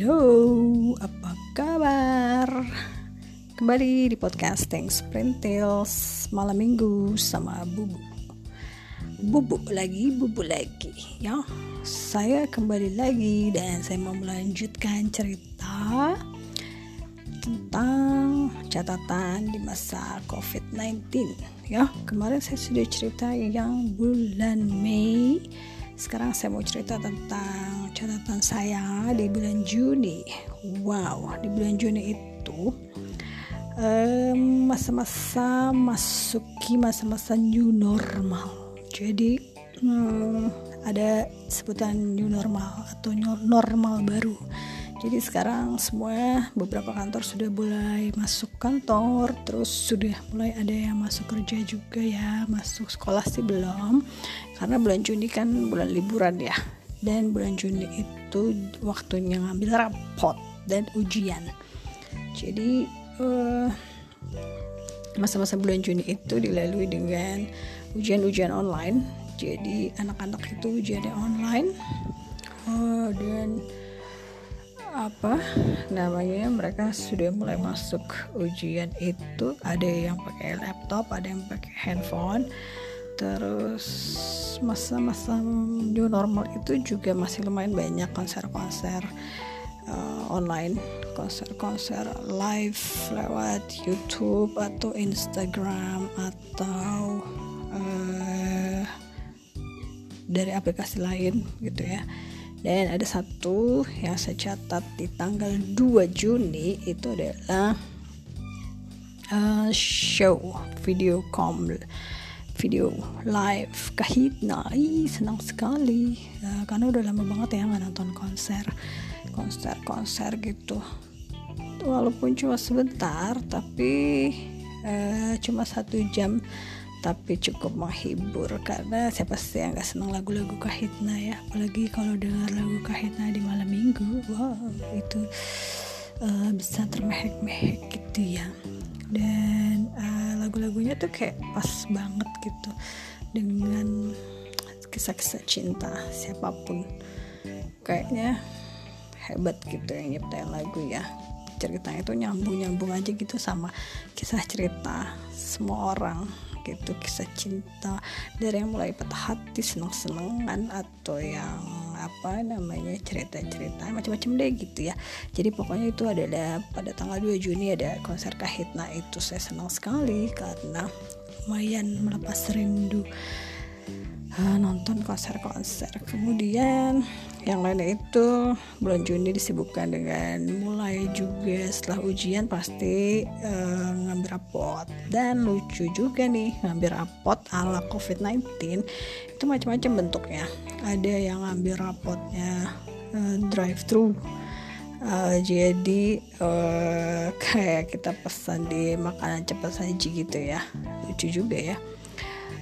Halo, apa kabar? Kembali di podcasting Sprintils malam minggu sama Bubu. Bubu lagi, Bubu lagi, ya. Saya kembali lagi dan saya mau melanjutkan cerita tentang catatan di masa COVID-19. Ya, kemarin saya sudah cerita yang bulan Mei sekarang saya mau cerita tentang catatan saya di bulan Juni. Wow, di bulan Juni itu masa-masa um, masuki masa-masa new normal. Jadi um, ada sebutan new normal atau new normal baru jadi sekarang semua beberapa kantor sudah mulai masuk kantor terus sudah mulai ada yang masuk kerja juga ya masuk sekolah sih belum. Karena bulan Juni kan bulan liburan ya. Dan bulan Juni itu waktunya ngambil rapot dan ujian. Jadi uh, masa-masa bulan Juni itu dilalui dengan ujian-ujian online. Jadi anak-anak itu ujiannya online. Uh, dan apa? Namanya mereka sudah mulai masuk ujian itu. Ada yang pakai laptop ada yang pakai handphone. Terus masa-masa new normal itu juga masih lumayan banyak konser-konser uh, online konser-konser live lewat YouTube atau Instagram atau uh, dari aplikasi lain gitu ya dan ada satu yang saya catat di tanggal 2 Juni itu adalah uh, show video com video live. Kahitna Ih, senang sekali. Uh, karena udah lama banget ya nggak nonton konser konser konser gitu. Walaupun cuma sebentar tapi uh, cuma satu jam tapi cukup menghibur karena siapa sih yang gak senang lagu-lagu kahitna ya? Apalagi kalau dengar lagu kahitna di malam minggu wow itu uh, bisa termehek-mehek gitu ya. Dan uh, lagu-lagunya tuh kayak pas banget gitu dengan kisah-kisah cinta siapa pun. Kayaknya hebat gitu yang nyiptain lagu ya. Ceritanya itu nyambung-nyambung aja gitu sama kisah cerita semua orang gitu kisah cinta. Dari yang mulai patah hati seneng-senengan atau yang apa namanya cerita-cerita macam-macam deh gitu ya. Jadi pokoknya itu adalah pada tanggal 2 Juni ada konser Kahitna itu saya senang sekali karena lumayan melepas rindu uh, nonton konser-konser. Kemudian yang lainnya itu bulan Juni disibukkan dengan mulai juga setelah ujian pasti uh, ngambil rapot. Dan lucu juga nih ngambil rapot ala COVID-19 itu macam-macam bentuknya. Ada yang ngambil rapotnya uh, drive thru uh, jadi uh, kayak kita pesan di makanan cepat saji gitu ya. Lucu juga ya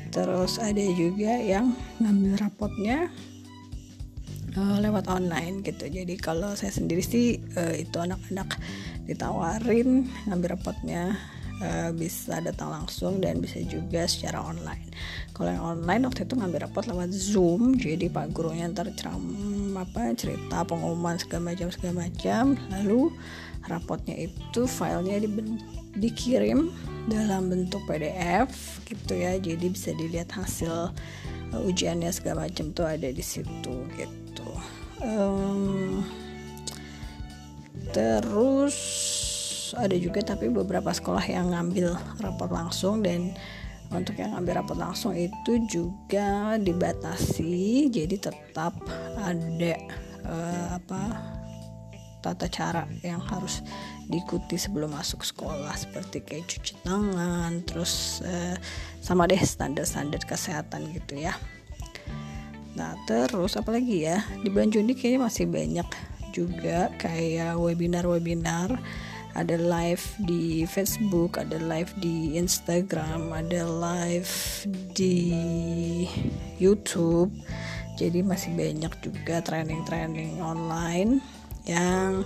terus ada juga yang ngambil rapotnya uh, lewat online gitu. Jadi kalau saya sendiri sih uh, itu anak-anak ditawarin ngambil rapotnya uh, bisa datang langsung dan bisa juga secara online. Kalau yang online waktu itu ngambil rapot lewat zoom. Jadi pak gurunya ntar ceram apa cerita pengumuman segala macam segala macam. Lalu rapotnya itu filenya di, dikirim dalam bentuk PDF gitu ya. Jadi bisa dilihat hasil uh, ujiannya segala macam tuh ada di situ gitu. Um, terus ada juga tapi beberapa sekolah yang ngambil rapot langsung dan untuk yang ngambil rapot langsung itu juga dibatasi. Jadi tetap ada uh, apa tata cara yang harus diikuti sebelum masuk sekolah seperti kayak cuci tangan terus eh, sama deh standar-standar kesehatan gitu ya. Nah terus apalagi ya? Di bulan Juni kayaknya masih banyak juga kayak webinar-webinar. Ada live di Facebook, ada live di Instagram, ada live di YouTube. Jadi masih banyak juga training-training online yang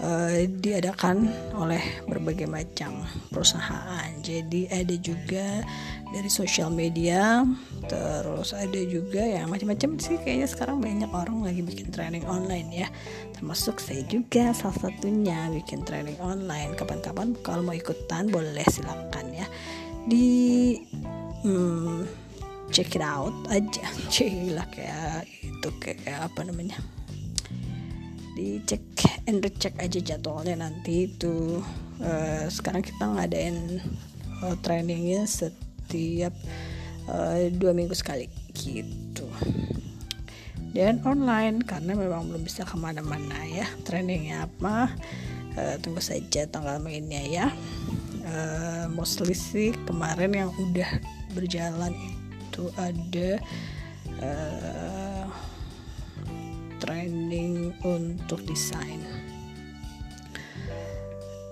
uh, diadakan oleh berbagai macam perusahaan. Jadi ada juga dari sosial media terus ada juga yang macam-macam sih kayaknya sekarang banyak orang lagi bikin training online ya. Termasuk saya juga salah satunya bikin training online. Kapan-kapan kalau mau ikutan boleh silakan ya. Di hmm, check it out aja. Lah kayak itu kayak apa namanya dicek and recheck aja jadwalnya nanti itu. Uh, sekarang kita ngadain uh, trainingnya set setiap uh, dua minggu sekali gitu. Dan online karena memang belum bisa ke mana-mana ya trainingnya apa. Uh, tunggu saja tanggal mainnya ya. Uh, mostly sih kemarin yang udah berjalan itu ada uh, training untuk desain.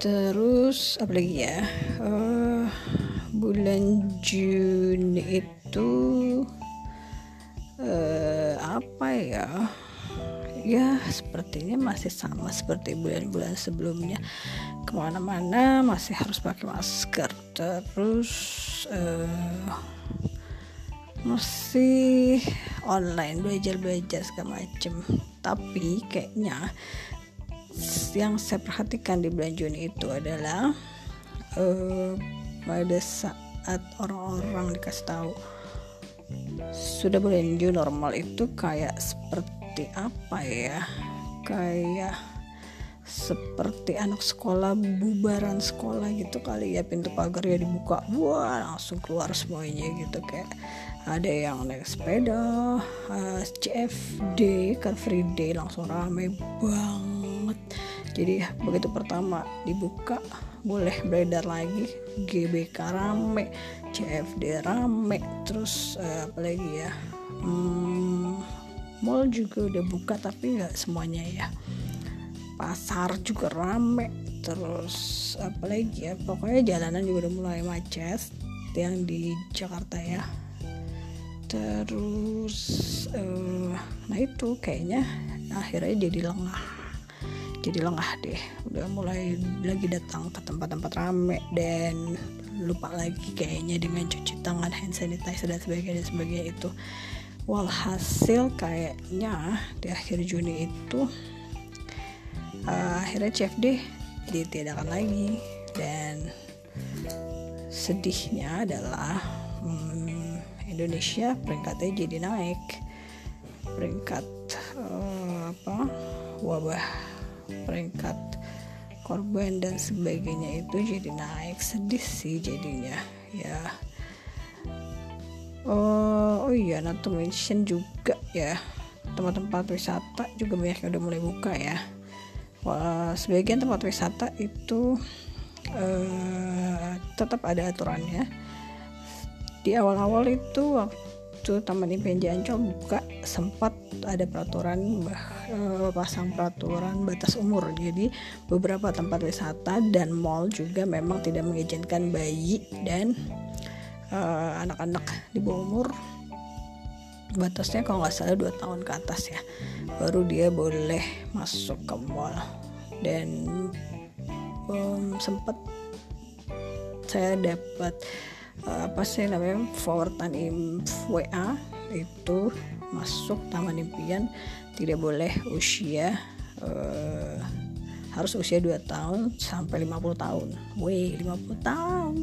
Terus apa lagi ya? Uh, bulan Juni itu uh, apa ya? Ya sepertinya masih sama seperti bulan-bulan sebelumnya. Ke mana-mana masih harus pakai masker. Terus uh, masih online belajar-belajar segala macem. Tapi kayaknya yang saya perhatikan di bulan Juni itu adalah uh, pada saat orang-orang dikasih tahu sudah boleh new normal itu kayak seperti apa ya? Kayak seperti anak sekolah bubaran sekolah gitu kali ya pintu pagar ya dibuka wah langsung keluar semuanya gitu kayak ada yang naik sepeda uh, eh, CFD Car Free Day langsung rame banget. Jadi begitu pertama dibuka boleh beredar lagi. GBK rame CFD rame terus uh, apa lagi ya? Hmm, mall juga udah buka tapi nggak semuanya ya. Pasar juga rame terus apa lagi ya? Pokoknya jalanan juga udah mulai macet yang di Jakarta ya terus uh, nah itu kayaknya akhirnya jadi lengah. Jadi lengah deh. Udah mulai lagi datang ke tempat-tempat rame dan lupa lagi kayaknya dengan cuci tangan hand sanitizer dan sebagainya dan sebagainya itu. Walhasil kayaknya di akhir Juni itu uh, akhirnya CFD ditiadakan lagi. Dan sedihnya adalah hmm, Indonesia peringkatnya jadi naik. Peringkat uh, apa wabah peringkat korban dan sebagainya itu jadi naik. Sedih sih jadinya ya. Oh, oh iya not to mention juga ya tempat-tempat wisata juga banyak yang udah mulai buka ya. Wah, sebagian tempat wisata itu uh, tetap ada aturannya di awal-awal itu waktu Taman Impian Ancol buka sempat ada peraturan bah, e, pasang peraturan batas umur. Jadi beberapa tempat wisata dan mall juga memang tidak mengizinkan bayi dan eh, anak-anak di bawah umur. Batasnya kalau nggak salah 2 tahun ke atas ya baru dia boleh masuk ke mall. Dan um, sempat saya dapat apa sih namanya forwardan WA itu masuk taman impian tidak boleh usia uh, harus usia 2 tahun sampai 50 tahun. Weh, 50 tahun.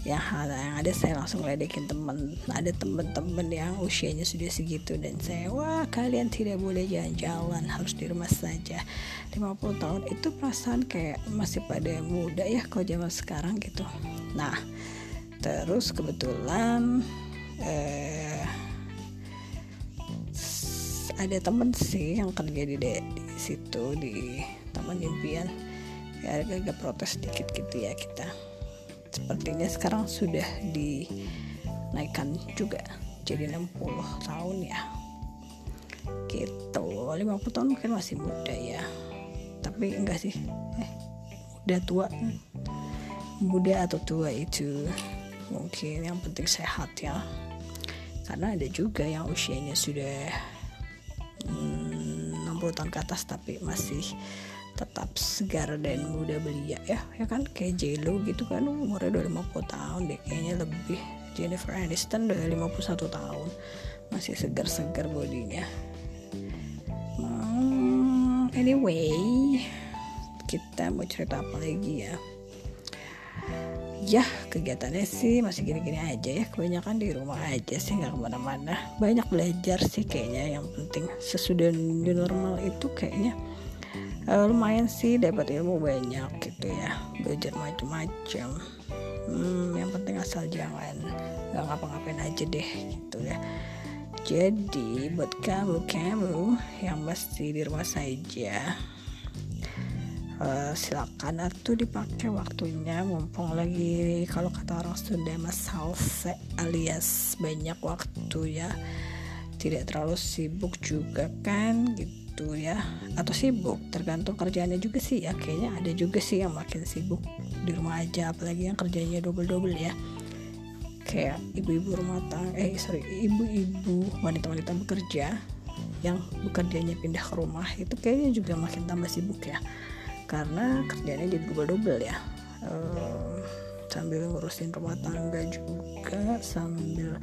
Ya, yang ada saya langsung ledekin temen ada temen-temen yang usianya sudah segitu dan saya wah kalian tidak boleh jalan-jalan harus di rumah saja 50 tahun itu perasaan kayak masih pada muda ya kalau zaman sekarang gitu nah terus kebetulan eh, ada temen sih yang kerja di, di situ di Taman Impian. Ya agak protes dikit gitu ya kita. Sepertinya sekarang sudah dinaikkan juga jadi 60 tahun ya. Gitu 50 tahun mungkin masih muda ya. Tapi enggak sih eh udah tua. Muda atau tua itu mungkin yang penting sehat ya. Karena ada juga yang usianya sudah hmm, 60 tahun ke atas tapi masih tetap segar dan muda belia ya. Ya kan? Kayak Jelo gitu kan umurnya udah 50 tahun deh. Kayaknya lebih. Jennifer Aniston udah 51 tahun. Masih segar-segar bodinya. Hmm, anyway kita mau cerita apa lagi ya ya kegiatannya sih masih gini-gini aja ya. Kebanyakan di rumah aja sih nggak ke mana-mana. Banyak belajar sih kayaknya. Yang penting sesudah new normal itu kayaknya uh, lumayan sih dapat ilmu banyak gitu ya. Belajar macam-macam hmm, yang penting asal jangan nggak ngapa-ngapain aja deh gitu ya. Jadi buat kamu kamu yang masih di rumah saja uh, silakan atau dipakai waktunya mumpung lagi kalau kata orang Sunda mas salse alias banyak waktu ya. Tidak terlalu sibuk juga kan gitu ya. Atau sibuk tergantung kerjaannya juga sih ya. Kayaknya ada juga sih yang makin sibuk di rumah aja apalagi yang kerjanya double-double ya. Kayak ibu-ibu rumah tangga eh sorry ibu-ibu wanita-wanita bekerja yang bekerjanya pindah ke rumah itu kayaknya juga makin tambah sibuk ya karena kerjanya jadi double-double ya. Um, sambil ngurusin rumah tangga juga sambil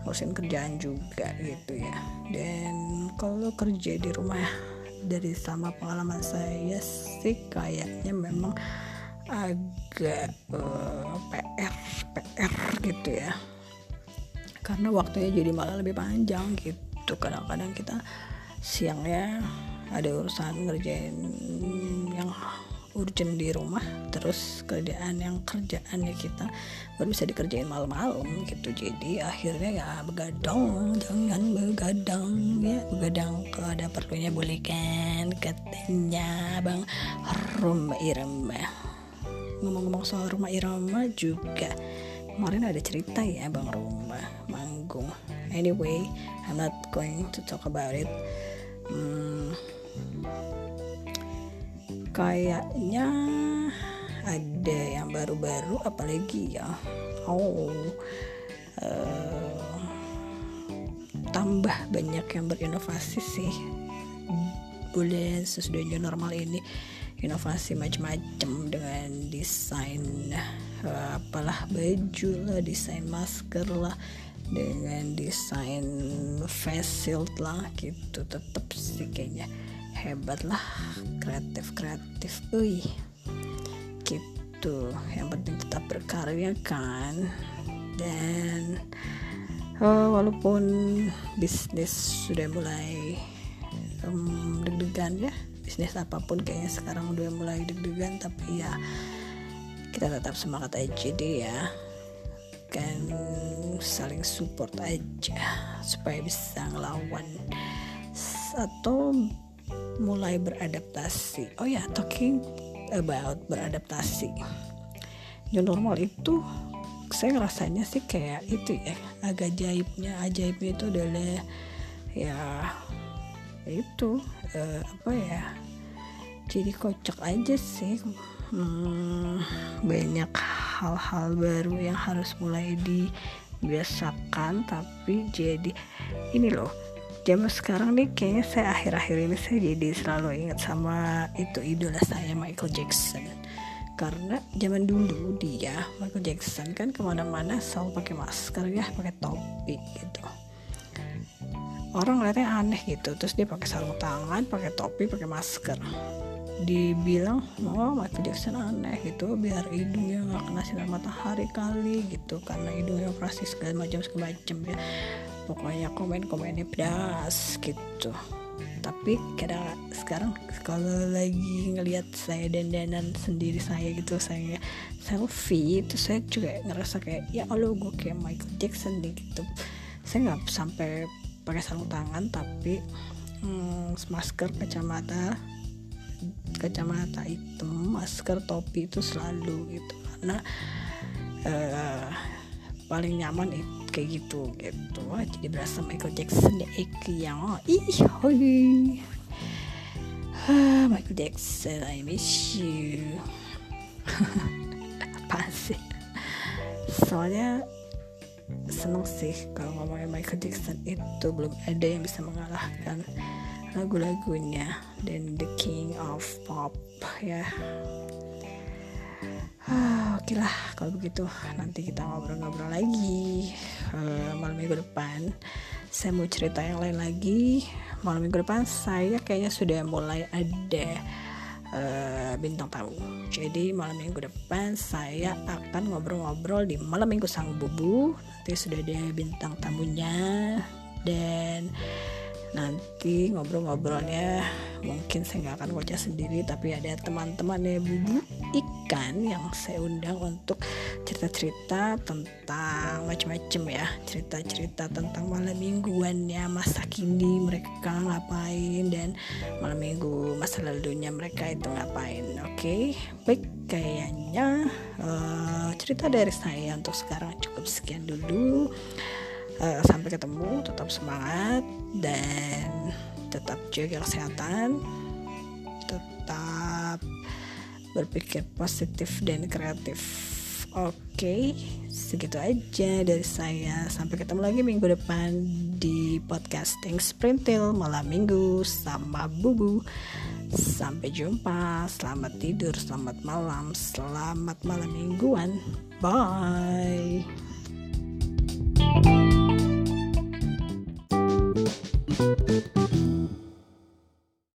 ngurusin kerjaan juga gitu ya. Dan kalau kerja di rumah dari sama pengalaman saya sih kayaknya memang agak uh, PR PR gitu ya. Karena waktunya jadi malah lebih panjang gitu. Kadang-kadang kita siangnya ada urusan ngerjain yang urgent di rumah terus kerjaan yang kerjaannya kita baru bisa dikerjain malam-malam gitu. Jadi akhirnya ya begadang jangan begadang ya. Begadang kalau ada perlunya boleh kan? Katanya bang rumah irama. Ngomong-ngomong soal rumah irama juga kemarin ada cerita ya bang rumah manggung. Anyway I'm not going to talk about it. Hmm, kayaknya ada yang baru-baru apalagi ya? Oh uh, tambah banyak yang berinovasi sih. Boleh sesudahnya normal ini inovasi macam-macam dengan desain uh, apalah baju lah desain masker lah dengan desain face shield lah gitu. Tetap sih kayaknya hebat lah. Kreatif kreatif. Ui gitu. Yang penting tetap berkarya kan. Dan uh, walaupun bisnis sudah mulai um, deg-degan ya. Bisnis apa pun kayaknya sekarang udah mulai deg-degan tapi ya kita tetap semangat aja deh ya. Kan saling support aja supaya bisa ngelawan atau mulai beradaptasi. Oh ya talking about beradaptasi. New normal itu saya ngerasanya sih kayak itu ya agak ajaibnya ajaibnya itu adalah ya itu uh, apa ya jadi kocak aja sih. Hmm, banyak hal-hal baru yang harus mulai dibiasakan tapi jadi ini loh zaman sekarang nih kayaknya saya akhir-akhir ini saya jadi selalu ingat sama itu idola saya Michael Jackson. Karena zaman dulu dia Michael Jackson kan ke mana-mana selalu pakai masker ya pakai topi gitu. Orang ngeliatnya aneh gitu terus dia pakai sarung tangan pakai topi pakai masker. Dibilang oh Michael Jackson aneh gitu biar hidungnya nggak kena sinar matahari kali gitu. Karena hidungnya operasi segala macam segala macam ya pokoknya komen-komennya pedas gitu. Tapi kadang sekarang kalau lagi ngelihat saya dandanan sendiri saya gitu saya selfie itu saya juga ngerasa kayak ya Allah gue kayak Michael Jackson deh gitu. Saya nggak sampai pakai sarung tangan tapi hmm, masker kacamata kacamata hitam masker topi itu selalu gitu. Karena uh, paling nyaman itu kayak gitu gitu jadi berasa Michael Jackson ya Eki yang oh, ih ah, Michael Jackson I miss you. Apa sih? Soalnya seneng sih kalau ngomongin Michael Jackson itu. Belum ada yang bisa mengalahkan lagu-lagunya. Dan the king of pop ya ah, oke lah kalau begitu nanti kita ngobrol-ngobrol lagi. Uh, malam minggu depan saya mau cerita yang lain lagi. Malam minggu depan saya kayaknya sudah mulai ada uh, bintang tamu. Jadi malam minggu depan saya akan ngobrol-ngobrol di malam minggu sang bubu. Nanti sudah ada bintang tamunya. Dan nanti ngobrol-ngobrolnya mungkin saya nggak akan ngoceh sendiri tapi ada teman-temannya bubu ikan yang saya undang untuk cerita-cerita tentang macam-macam ya. Cerita-cerita tentang malam mingguannya masa kini mereka ngapain dan malam minggu masa lalunya mereka itu ngapain. Oke okay? baik kayaknya uh, cerita dari saya untuk sekarang cukup sekian dulu. Uh, sampai ketemu tetap semangat dan tetap jaga kesehatan. Tetap berpikir positif dan kreatif. Oke okay, segitu aja dari saya. Sampai ketemu lagi minggu depan di podcasting sprintil malam minggu sama bubu. Sampai jumpa. Selamat tidur selamat malam selamat malam mingguan. Bye